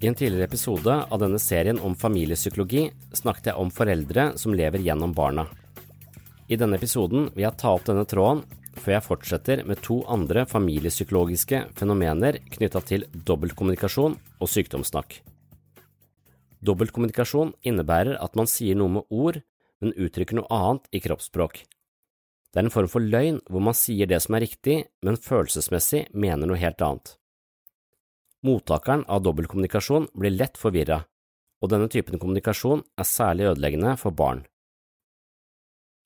I en tidligere episode av denne serien om familiepsykologi snakket jeg om foreldre som lever gjennom barna. I denne episoden vil jeg ta opp denne tråden før jeg fortsetter med to andre familiepsykologiske fenomener knytta til dobbeltkommunikasjon og sykdomssnakk. Dobbeltkommunikasjon innebærer at man sier noe med ord, men uttrykker noe annet i kroppsspråk. Det er en form for løgn hvor man sier det som er riktig, men følelsesmessig mener noe helt annet. Mottakeren av dobbeltkommunikasjon blir lett forvirra, og denne typen kommunikasjon er særlig ødeleggende for barn.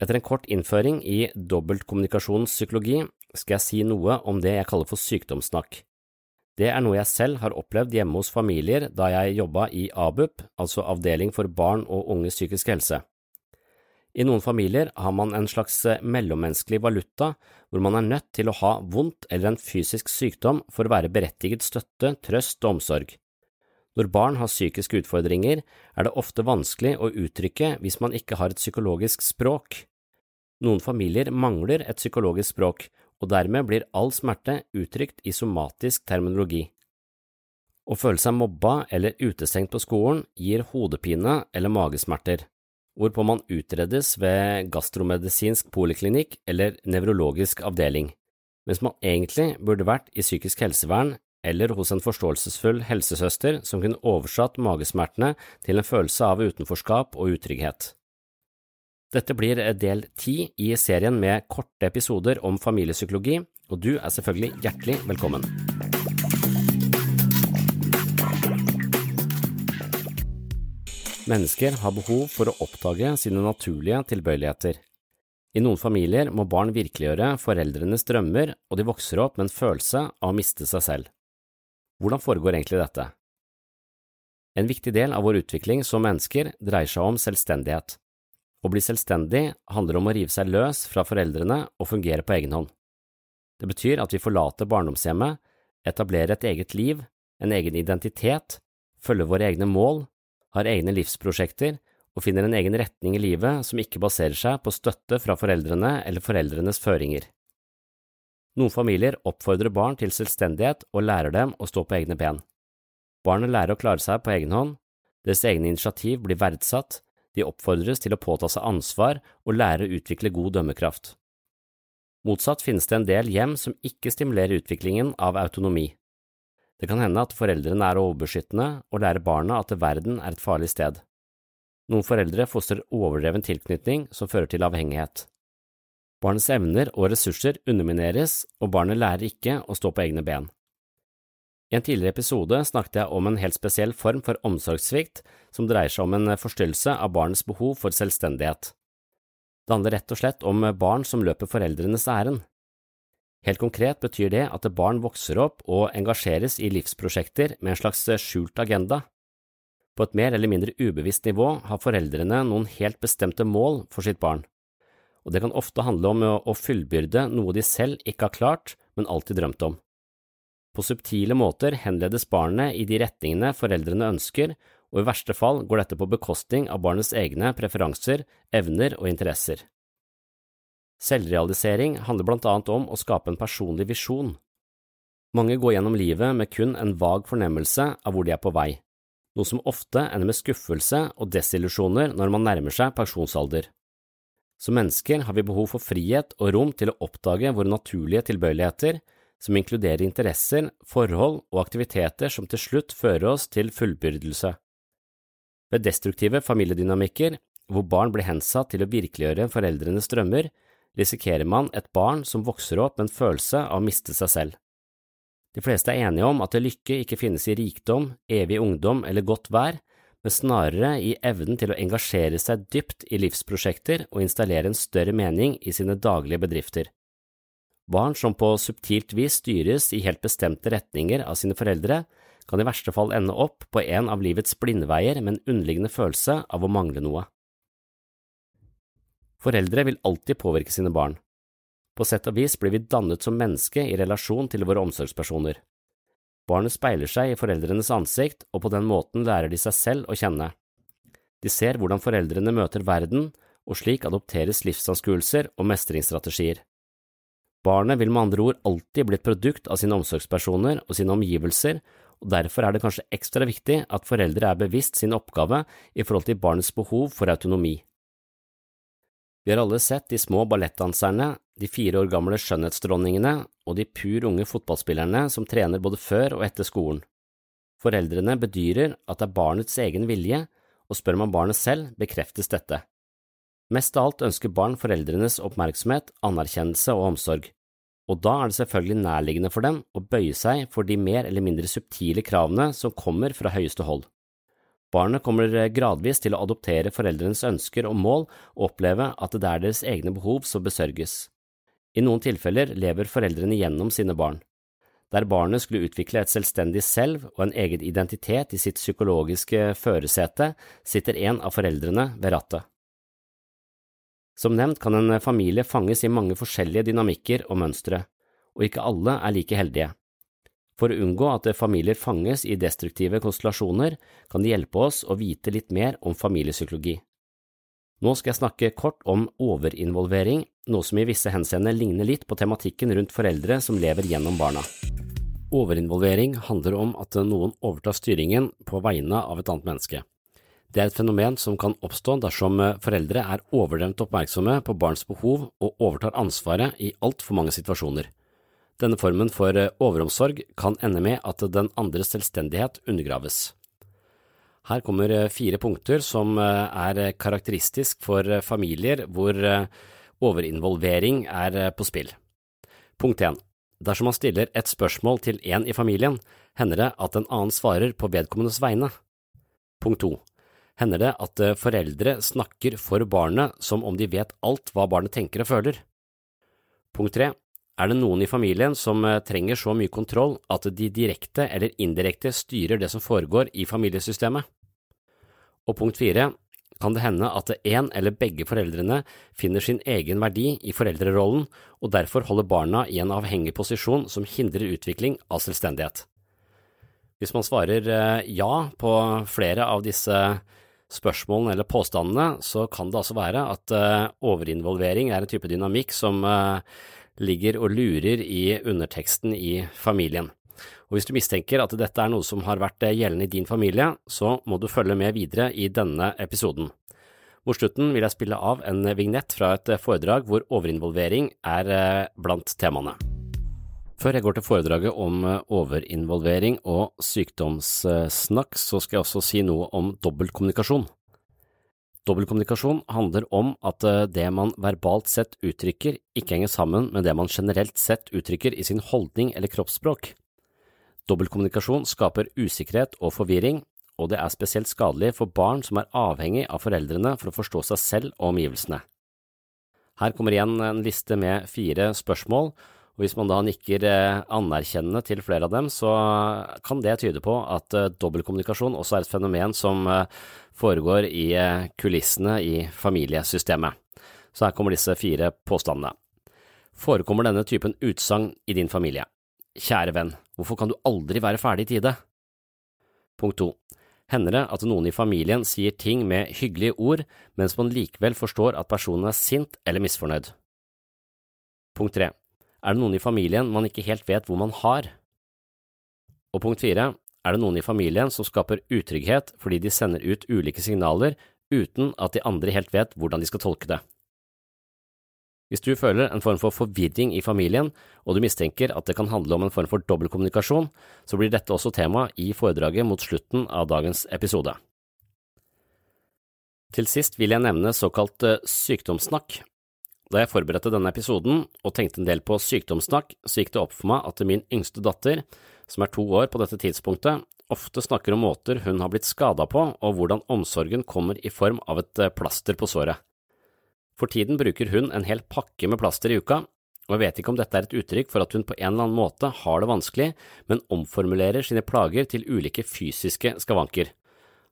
Etter en kort innføring i dobbeltkommunikasjonens psykologi skal jeg si noe om det jeg kaller for sykdomssnakk. Det er noe jeg selv har opplevd hjemme hos familier da jeg jobba i ABUP, altså Avdeling for barn og unges psykisk helse. I noen familier har man en slags mellommenneskelig valuta hvor man er nødt til å ha vondt eller en fysisk sykdom for å være berettiget støtte, trøst og omsorg. Når barn har psykiske utfordringer, er det ofte vanskelig å uttrykke hvis man ikke har et psykologisk språk. Noen familier mangler et psykologisk språk, og dermed blir all smerte uttrykt i somatisk terminologi. Å føle seg mobba eller utestengt på skolen gir hodepine eller magesmerter hvorpå man utredes ved gastromedisinsk poliklinikk eller nevrologisk avdeling, mens man egentlig burde vært i psykisk helsevern eller hos en forståelsesfull helsesøster som kunne oversatt magesmertene til en følelse av utenforskap og utrygghet. Dette blir del ti i serien med korte episoder om familiepsykologi, og du er selvfølgelig hjertelig velkommen. Mennesker har behov for å oppdage sine naturlige tilbøyeligheter. I noen familier må barn virkeliggjøre foreldrenes drømmer, og de vokser opp med en følelse av å miste seg selv. Hvordan foregår egentlig dette? En viktig del av vår utvikling som mennesker dreier seg om selvstendighet. Å bli selvstendig handler om å rive seg løs fra foreldrene og fungere på egen hånd. Det betyr at vi forlater barndomshjemmet, etablerer et eget liv, en egen identitet, følger våre egne mål har egne livsprosjekter og finner en egen retning i livet som ikke baserer seg på støtte fra foreldrene eller foreldrenes føringer. Noen familier oppfordrer barn til selvstendighet og lærer dem å stå på egne ben. Barnet lærer å klare seg på egen hånd, deres egne initiativ blir verdsatt, de oppfordres til å påta seg ansvar og lære å utvikle god dømmekraft. Motsatt finnes det en del hjem som ikke stimulerer utviklingen av autonomi. Det kan hende at foreldrene er overbeskyttende og lærer barna at verden er et farlig sted. Noen foreldre fostrer overdreven tilknytning som fører til avhengighet. Barnets evner og ressurser undermineres, og barnet lærer ikke å stå på egne ben. I en tidligere episode snakket jeg om en helt spesiell form for omsorgssvikt som dreier seg om en forstyrrelse av barnets behov for selvstendighet. Det handler rett og slett om barn som løper foreldrenes ærend. Helt konkret betyr det at barn vokser opp og engasjeres i livsprosjekter med en slags skjult agenda. På et mer eller mindre ubevisst nivå har foreldrene noen helt bestemte mål for sitt barn, og det kan ofte handle om å fullbyrde noe de selv ikke har klart, men alltid drømt om. På subtile måter henledes barnet i de retningene foreldrene ønsker, og i verste fall går dette på bekostning av barnets egne preferanser, evner og interesser. Selvrealisering handler blant annet om å skape en personlig visjon. Mange går gjennom livet med kun en vag fornemmelse av hvor de er på vei, noe som ofte ender med skuffelse og desillusjoner når man nærmer seg pensjonsalder. Som mennesker har vi behov for frihet og rom til å oppdage våre naturlige tilbøyeligheter, som inkluderer interesser, forhold og aktiviteter som til slutt fører oss til fullbyrdelse. Ved destruktive familiedynamikker, hvor barn blir hensatt til å virkeliggjøre foreldrenes drømmer, risikerer man et barn som vokser opp med en følelse av å miste seg selv. De fleste er enige om at lykke ikke finnes i rikdom, evig ungdom eller godt vær, men snarere i evnen til å engasjere seg dypt i livsprosjekter og installere en større mening i sine daglige bedrifter. Barn som på subtilt vis styres i helt bestemte retninger av sine foreldre, kan i verste fall ende opp på en av livets blindveier med en underliggende følelse av å mangle noe. Foreldre vil alltid påvirke sine barn. På sett og vis blir vi dannet som menneske i relasjon til våre omsorgspersoner. Barnet speiler seg i foreldrenes ansikt, og på den måten lærer de seg selv å kjenne. De ser hvordan foreldrene møter verden, og slik adopteres livsanskuelser og mestringsstrategier. Barnet vil med andre ord alltid bli et produkt av sine omsorgspersoner og sine omgivelser, og derfor er det kanskje ekstra viktig at foreldre er bevisst sin oppgave i forhold til barnets behov for autonomi. Vi har alle sett de små ballettdanserne, de fire år gamle skjønnhetsdronningene og de pur unge fotballspillerne som trener både før og etter skolen. Foreldrene bedyrer at det er barnets egen vilje, og spør man barnet selv, bekreftes dette. Mest av alt ønsker barn foreldrenes oppmerksomhet, anerkjennelse og omsorg, og da er det selvfølgelig nærliggende for dem å bøye seg for de mer eller mindre subtile kravene som kommer fra høyeste hold. Barnet kommer gradvis til å adoptere foreldrenes ønsker og mål og oppleve at det er deres egne behov som besørges. I noen tilfeller lever foreldrene gjennom sine barn. Der barnet skulle utvikle et selvstendig selv og en egen identitet i sitt psykologiske føresete, sitter en av foreldrene ved rattet. Som nevnt kan en familie fanges i mange forskjellige dynamikker og mønstre, og ikke alle er like heldige. For å unngå at familier fanges i destruktive konstellasjoner, kan det hjelpe oss å vite litt mer om familiepsykologi. Nå skal jeg snakke kort om overinvolvering, noe som i visse henseende ligner litt på tematikken rundt foreldre som lever gjennom barna. Overinvolvering handler om at noen overtar styringen på vegne av et annet menneske. Det er et fenomen som kan oppstå dersom foreldre er overdrevent oppmerksomme på barns behov og overtar ansvaret i altfor mange situasjoner. Denne formen for eh, overomsorg kan ende med at den andres selvstendighet undergraves. Her kommer eh, fire punkter som eh, er karakteristisk for familier hvor overinvolvering er på spill. Punkt 1. Dersom man stiller et spørsmål til en i familien, hender det at en annen svarer på vedkommendes vegne. Punkt 2. Hender det at foreldre snakker for barnet som om de vet alt hva barnet tenker og føler. Punkt 3. Er det noen i familien som eh, trenger så mye kontroll at de direkte eller indirekte styrer det som foregår i familiesystemet? Og punkt fire, kan det hende at en eller begge foreldrene finner sin egen verdi i foreldrerollen og derfor holder barna i en avhengig posisjon som hindrer utvikling av selvstendighet. Hvis man svarer eh, ja på flere av disse spørsmålene eller påstandene, så kan det altså være at eh, overinvolvering er en type dynamikk som ligger og lurer i underteksten i familien. Og Hvis du mistenker at dette er noe som har vært gjeldende i din familie, så må du følge med videre i denne episoden. Mot slutten vil jeg spille av en vignett fra et foredrag hvor overinvolvering er eh, blant temaene. Før jeg går til foredraget om overinvolvering og sykdomssnakk, så skal jeg også si noe om dobbeltkommunikasjon. Dobbeltkommunikasjon handler om at eh, det man verbalt sett uttrykker, ikke henger sammen med det man generelt sett uttrykker i sin holdning eller kroppsspråk. Dobbeltkommunikasjon skaper usikkerhet og forvirring, og det er spesielt skadelig for barn som er avhengig av foreldrene for å forstå seg selv og omgivelsene. Her kommer igjen en liste med fire spørsmål, og hvis man da nikker eh, anerkjennende til flere av dem, så kan det tyde på at eh, dobbeltkommunikasjon også er et fenomen som eh, foregår i kulissene i familiesystemet. Så her kommer disse fire påstandene. Forekommer denne typen utsagn i din familie? kjære venn, hvorfor kan du aldri være ferdig i tide? Punkt to. Hender det at noen i familien sier ting med hyggelige ord, mens man likevel forstår at personen er sint eller misfornøyd? Punkt tre. Er det noen i familien man ikke helt vet hvor man har? Og punkt fire. Er det noen i familien som skaper utrygghet fordi de sender ut ulike signaler uten at de andre helt vet hvordan de skal tolke det? Hvis du føler en form for forvirring i familien, og du mistenker at det kan handle om en form for dobbeltkommunikasjon, så blir dette også tema i foredraget mot slutten av dagens episode. Til sist vil jeg nevne såkalt eh, sykdomssnakk. Da jeg forberedte denne episoden og tenkte en del på sykdomssnakk, så gikk det opp for meg at min yngste datter, som er to år på dette tidspunktet, ofte snakker om måter hun har blitt skada på, og hvordan omsorgen kommer i form av et eh, plaster på såret. For tiden bruker hun en hel pakke med plaster i uka, og jeg vet ikke om dette er et uttrykk for at hun på en eller annen måte har det vanskelig, men omformulerer sine plager til ulike fysiske skavanker.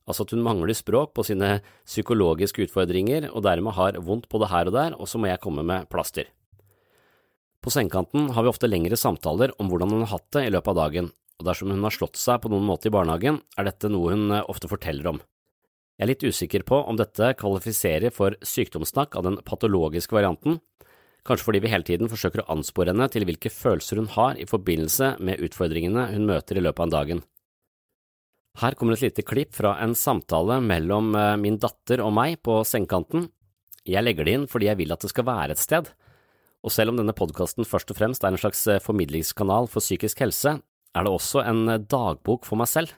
Altså at hun mangler språk på sine psykologiske utfordringer og dermed har vondt både her og der, og så må jeg komme med plaster. På sengekanten har vi ofte lengre samtaler om hvordan hun har hatt det i løpet av dagen, og dersom hun har slått seg på noen måte i barnehagen, er dette noe hun ofte forteller om. Jeg er litt usikker på om dette kvalifiserer for sykdomssnakk av den patologiske varianten, kanskje fordi vi hele tiden forsøker å anspore henne til hvilke følelser hun har i forbindelse med utfordringene hun møter i løpet av dagen. Her kommer et lite klipp fra en samtale mellom eh, min datter og meg på sengekanten. Jeg legger det inn fordi jeg vil at det skal være et sted, og selv om denne podkasten først og fremst er en slags eh, formidlingskanal for psykisk helse, er det også en eh, dagbok for meg selv.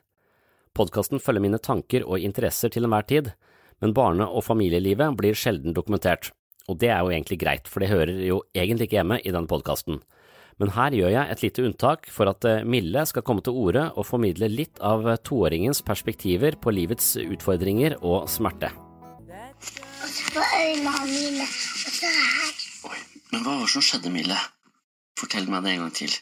Podkasten følger mine tanker og interesser til enhver tid, men barne- og familielivet blir sjelden dokumentert, og det er jo egentlig greit, for det hører jo egentlig ikke hjemme i denne podkasten. Men her gjør jeg et lite unntak for at eh, Mille skal komme til orde og formidle litt av toåringens perspektiver på livets utfordringer og smerte. Og så på øynene mine, og så her. Oi, men hva var det som skjedde, Mille? Fortell meg det en gang til.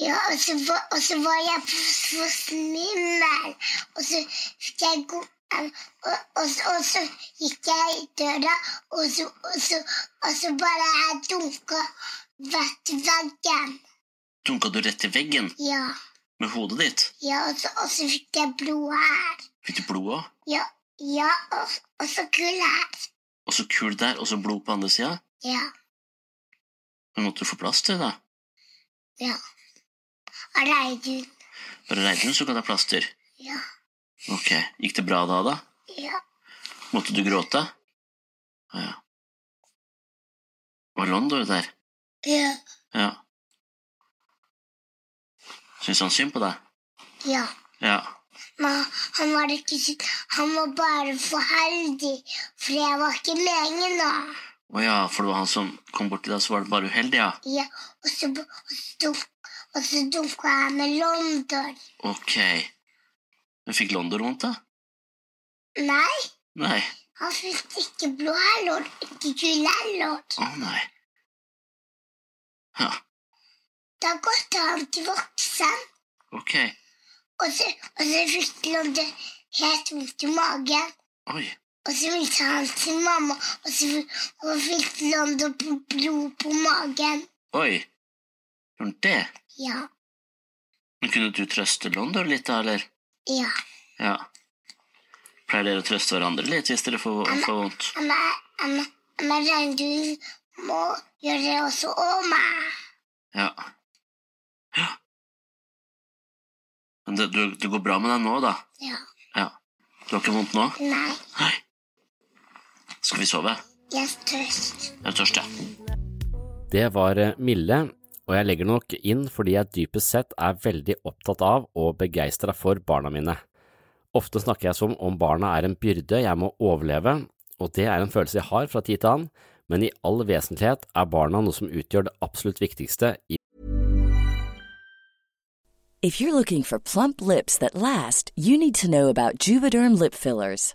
Ja, og så var, og så var jeg på, på svimmel, og så fikk jeg gå um, og, og, så- og så gikk jeg i døra, og så, og så, og så bare jeg dunka rett i veggen. Dunka du rett i veggen Ja, med hodet ditt? ja og, så, og så fikk jeg blod her. Fikk du blod òg? Ja, ja og, og så kull her. Og så kul der, og så blod på andre sida? Ja, Men måtte du få plass til da? ja. Og Reidun. Bare Reidun så kan ha plaster. Ja, Ok, Gikk det bra da, da? ja. Måtte du gråte? Ja, ja. Var Londor der? Ja, Ja. Syns han synd på deg? ja. Ja. Men han var ikke. Han var bare for heldig, for jeg var ikke lenge nå. Å ja, for det var han som kom bort til deg, så var det bare uheldig, ja. Ja, og så, og så, så dunka jeg med London. Ok. Men fikk London vondt, da? Nei, Nei. han fikk ikke blod heller, ikke kull heller. Å nei. Ja, Da gått han til voksen, ok. og så, og så fikk London helt vondt i magen. Oi. Og så viste han til mamma, og så og fikk London på blod på magen. Oi. Gjorde han det? Ja, Men kunne du trøste London litt, da, eller? ja. Ja. Pleier dere å trøste hverandre litt hvis dere får, får vondt? Men, men regnbuen må gjøre det også om meg. Ja. Ja. Men det, du, det går bra med deg nå, da? Ja. Ja. Du har ikke vondt nå? Nei, Nei. Skal vi sove? jeg er tørst. Jeg er tørst, ja. Det var eh, Mille, og jeg legger nok inn fordi jeg dypest sett er veldig opptatt av og begeistra for barna mine. Ofte snakker jeg som om barna er en byrde jeg må overleve, og det er en følelse jeg har fra tid til annen, men i all vesentlighet er barna noe som utgjør det absolutt viktigste i If you're looking for plump lips that last, you need to know about Juvederm lip fillers.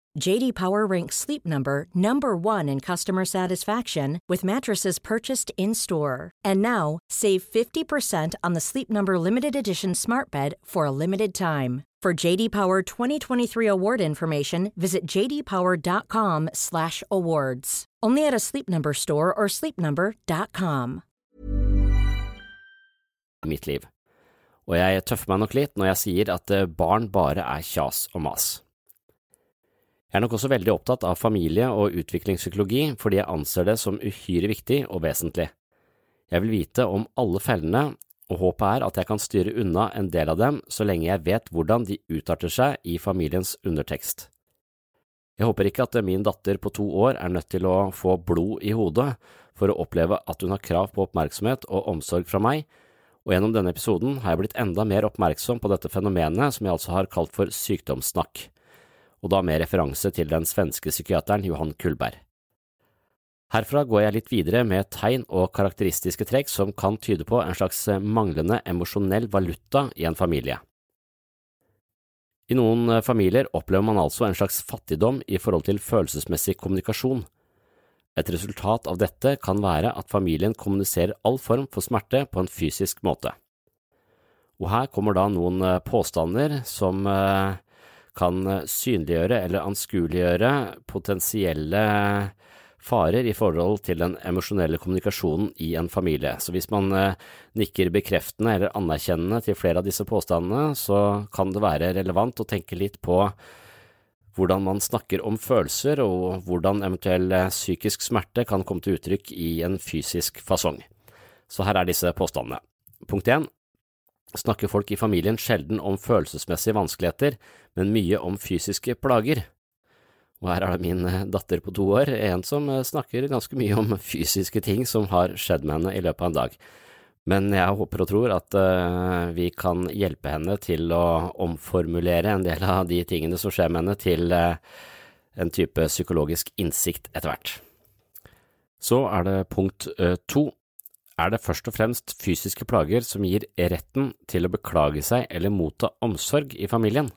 JD Power ranks Sleep Number number 1 in customer satisfaction with mattresses purchased in-store. And now, save 50% on the Sleep Number limited edition Smart Bed for a limited time. For JD Power 2023 award information, visit jdpower.com/awards. Only at a Sleep Number store or sleepnumber.com. mitt liv. Og jeg tøffer meg nok litt når jeg sier at eh, barn bare er kjas og mas. Jeg er nok også veldig opptatt av familie- og utviklingspsykologi fordi jeg anser det som uhyre viktig og vesentlig. Jeg vil vite om alle fellene, og håpet er at jeg kan styre unna en del av dem så lenge jeg vet hvordan de utarter seg i familiens undertekst. Jeg håper ikke at min datter på to år er nødt til å få blod i hodet for å oppleve at hun har krav på oppmerksomhet og omsorg fra meg, og gjennom denne episoden har jeg blitt enda mer oppmerksom på dette fenomenet som jeg altså har kalt for sykdomssnakk, og da med referanse til den svenske psykiateren Johan Kullberg. Herfra går jeg litt videre med tegn og karakteristiske trekk som kan tyde på en slags manglende emosjonell valuta i en familie. I noen familier opplever man altså en slags fattigdom i forhold til følelsesmessig kommunikasjon. Et resultat av dette kan være at familien kommuniserer all form for smerte på en fysisk måte. Og her kommer da noen påstander som kan synliggjøre eller anskueliggjøre potensielle farer i forhold til den emosjonelle kommunikasjonen i en familie. Så hvis man nikker bekreftende eller anerkjennende til flere av disse påstandene, så kan det være relevant å tenke litt på hvordan man snakker om følelser, og hvordan eventuell psykisk smerte kan komme til uttrykk i en fysisk fasong. Så her er disse påstandene. Punkt 1. Snakker folk i familien sjelden om følelsesmessige vanskeligheter, men mye om fysiske plager? Og her er det min datter på to år, en som snakker ganske mye om fysiske ting som har skjedd med henne i løpet av en dag. Men jeg håper og tror at uh, vi kan hjelpe henne til å omformulere en del av de tingene som skjer med henne, til en type psykologisk innsikt etter hvert. Så er det punkt to. Er det først og fremst fysiske plager som gir retten til å beklage seg eller motta omsorg i familien?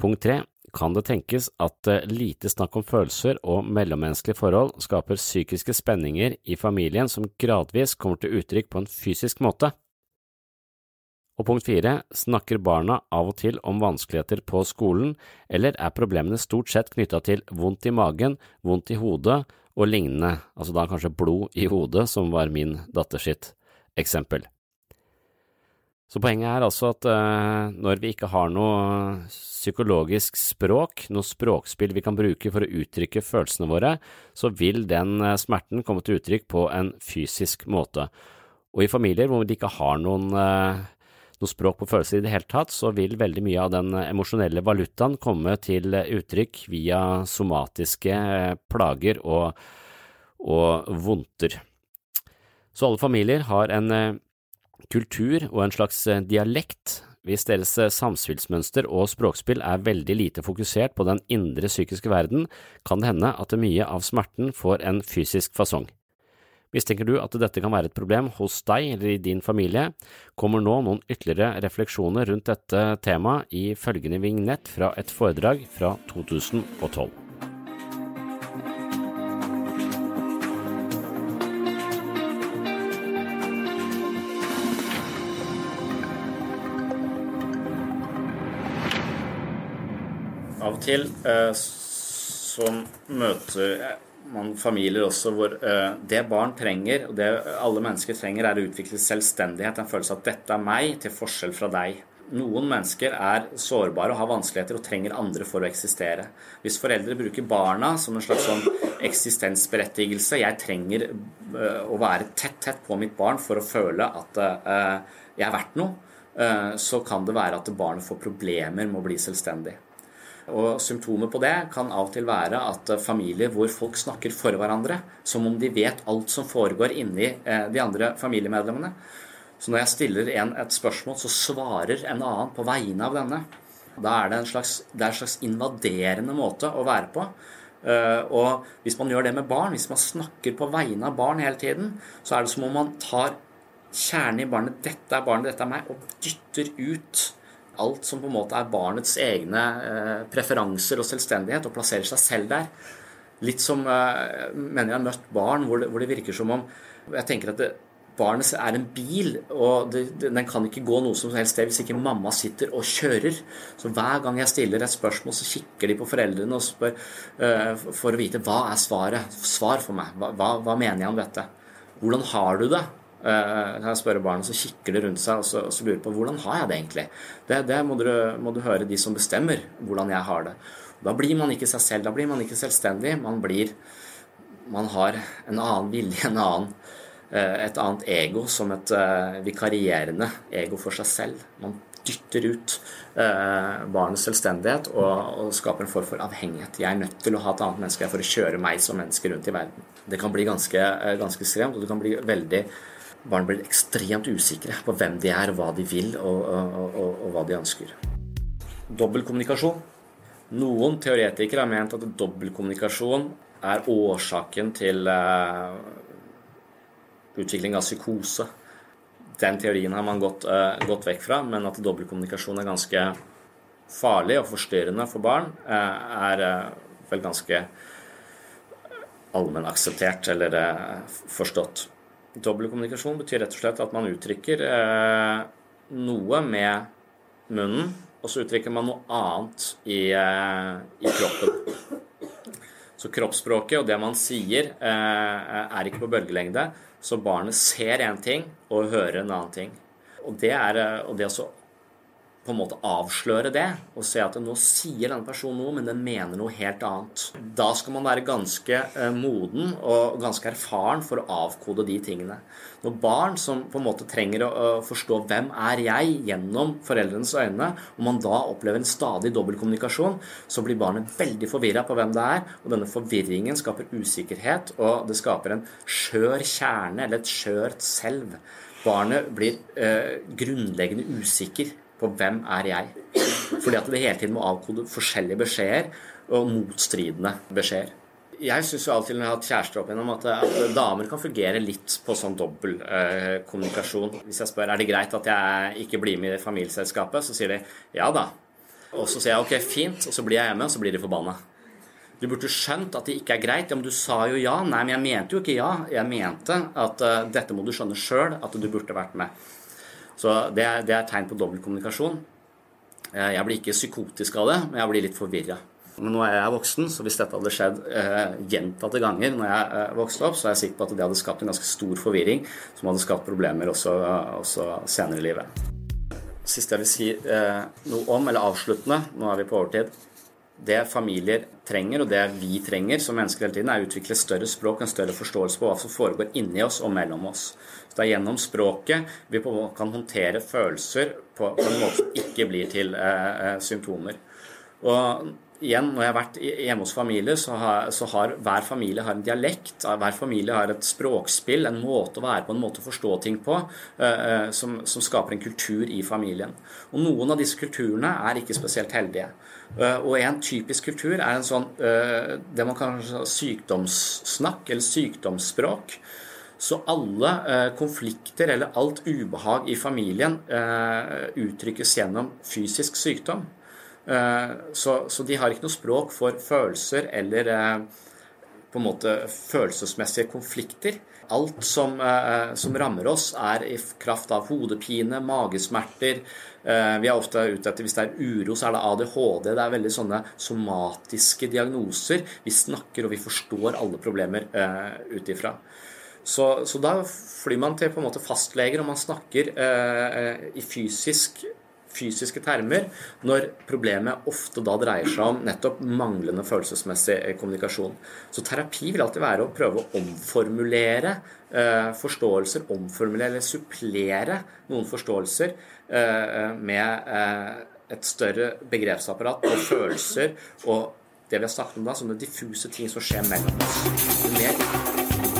Punkt tre kan det tenkes at lite snakk om følelser og mellommenneskelige forhold skaper psykiske spenninger i familien som gradvis kommer til uttrykk på en fysisk måte. Og punkt fire, snakker barna av og til om vanskeligheter på skolen, eller er problemene stort sett knytta til vondt i magen, vondt i hodet og lignende, altså da kanskje blod i hodet, som var min datter sitt eksempel. Så poenget er altså at uh, når vi ikke har noe psykologisk språk, noe språkspill vi kan bruke for å uttrykke følelsene våre, så vil den uh, smerten komme til uttrykk på en fysisk måte. Og i familier hvor de ikke har noen, eh, noe språk på følelser i det hele tatt, så vil veldig mye av den emosjonelle valutaen komme til uttrykk via somatiske eh, plager og, og vondter. Så alle familier har en eh, kultur og en slags dialekt hvis deres samspillsmønster og språkspill er veldig lite fokusert på den indre psykiske verden, kan det hende at mye av smerten får en fysisk fasong. Mistenker du at dette kan være et problem hos deg eller i din familie, kommer nå noen ytterligere refleksjoner rundt dette temaet i følgende vignett fra et foredrag fra 2012. Av og til eh, så møter man familier også hvor uh, det barn trenger, og det alle mennesker trenger, er å utvikle selvstendighet, en følelse av at 'dette er meg', til forskjell fra deg. Noen mennesker er sårbare og har vanskeligheter og trenger andre for å eksistere. Hvis foreldre bruker barna som en slags sånn eksistensberettigelse Jeg trenger uh, å være tett, tett på mitt barn for å føle at uh, jeg er verdt noe. Så kan det være at barnet får problemer med å bli selvstendig. Og Symptomer på det kan av og til være at eh, familier hvor folk snakker for hverandre, som om de vet alt som foregår inni eh, de andre familiemedlemmene. Så når jeg stiller en et spørsmål, så svarer en annen på vegne av denne. Da er det en slags, det en slags invaderende måte å være på. Eh, og hvis man gjør det med barn, hvis man snakker på vegne av barn hele tiden, så er det som om man tar kjernen i barnet 'Dette er barnet, dette er meg', og dytter ut alt som på en måte er barnets egne eh, preferanser og selvstendighet, og plasserer seg selv der. Litt som eh, mener jeg har møtt barn hvor det, hvor det, virker som om Jeg tenker at det, barnet er en bil, og det, den kan ikke gå noe som helst sted hvis ikke mamma sitter og kjører. Så hver gang jeg stiller et spørsmål, så kikker de på foreldrene og spør uh, for å vite hva er svaret. Svar for meg. Hva, hva, hva mener jeg om dette? Hvordan har du det? Når jeg spør barna, så kikker de rundt seg og så, og så lurer på hvordan har jeg det egentlig. Det, det må, du, må, du, høre de som bestemmer hvordan jeg har det. Da blir man ikke seg selv, da blir man ikke selvstendig. Man blir Man har en annen vilje, en annen, eh, et annet ego som et eh, vikarierende ego for seg selv. Man dytter ut eh, barnets selvstendighet og, og, skaper en form for avhengighet. Jeg er nødt til å ha et annet menneske for å kjøre meg som menneske rundt i verden. Det kan bli ganske, ganske skremt, og det kan bli veldig barn blir ekstremt usikre på hvem de er, hva de vil, og, og, og, og hva de ønsker. Dobbeltkommunikasjon. Noen teoretikere har ment at dobbeltkommunikasjon er årsaken til uh, utvikling av psykose. Den teorien har man gått, uh, gått vekk fra, men at dobbeltkommunikasjon er ganske farlig og forstyrrende for barn, uh, er vel ganske allmennakseptert eller forstått. Dobbeltkommunikasjon betyr rett og slett at man uttrykker eh, noe med munnen, og så uttrykker man noe annet i, eh, i kroppen. Så kroppsspråket og det man sier, eh, er ikke på bølgelengde. Så barnet ser én ting og hører en annen ting. Og det, er, eh, og det å på en måte avsløre det og se at nå sier denne personen noe, men den mener noe helt annet. Da skal man være ganske eh, moden og ganske erfaren for å avkode de tingene. Når barn som på en måte trenger å forstå 'hvem er jeg' gjennom foreldrenes øyne, og man da opplever en stadig dobbeltkommunikasjon, så blir barnet veldig forvirra på hvem det er, og denne forvirringen skaper usikkerhet, og det skaper en skjør kjerne, eller et skjørt selv. Barnet blir eh, grunnleggende usikker på hvem er jeg. Fordi at det hele tiden må avkode forskjellige beskjeder og motstridende beskjeder. Jeg syns alltid når jeg har hatt kjærester opp igjennom, at, at, damer kan fungere litt på sånn dobbeltkommunikasjon. Eh, Hvis jeg spør er det greit at jeg ikke blir med i familieselskapet, så sier de ja da. Og så sier jeg ok, fint, og så blir jeg hjemme, og så blir de forbanna. Du burde skjønt at det ikke er greit. Ja, men du sa jo ja. Nei, men jeg mente jo ikke ja. Jeg mente at uh, dette må du skjønne sjøl, at du burde vært med. Så det er, det er tegn på dobbeltkommunikasjon. Eh, jeg blir ikke psykotisk av det, men jeg blir litt forvirra. Men nå er jeg voksen, så hvis dette hadde skjedd eh, gjentatte ganger når jeg eh, vokste opp, så er jeg sikker på at det hadde skapt en ganske stor forvirring som hadde skapt problemer også, også senere i livet. Siste jeg vil si eh, noe om, eller avsluttende, nå er vi på overtid, det familier trenger, og det vi trenger som mennesker hele tiden, er å utvikle større språk, en større forståelse på hva som foregår inni oss og mellom oss. Så Det er gjennom språket vi kan håndtere følelser på, på en måte som ikke blir til eh, eh symptomer. Og igjen, når jeg har vært hjemme hos familier, så har, så har, hver familie har en dialekt. Hver familie har et språkspill, en måte å være på, en måte å forstå ting på, uh, som, som, skaper en kultur i familien. Og noen av disse kulturene er ikke spesielt heldige. Uh, og en typisk kultur er en sånn uh, det man kaller sykdomssnakk, eller sykdomsspråk. Så alle konflikter eller alt ubehag i familien uttrykkes gjennom fysisk sykdom. Eh, så, de har ikke noe språk for følelser eller eh, på en måte følelsesmessige konflikter. Alt som, eh, som rammer oss, er i kraft av hodepine, magesmerter. Vi er ofte ute etter Hvis det er uro, så er det ADHD. Det er veldig sånne somatiske diagnoser. Vi snakker og vi forstår alle problemer ut ifra. Så, så, da flyr man til på en måte fastleger, og man snakker i fysisk fysiske termer, når problemet ofte da dreier seg om nettopp manglende følelsesmessig eh, kommunikasjon. Så terapi vil alltid være å prøve å omformulere eh, forståelser, omformulere eller supplere noen forståelser eh, med eh, et større begrepsapparat og følelser og det vi har snakket om da, sånne diffuse ting som skjer mellom oss. Det mer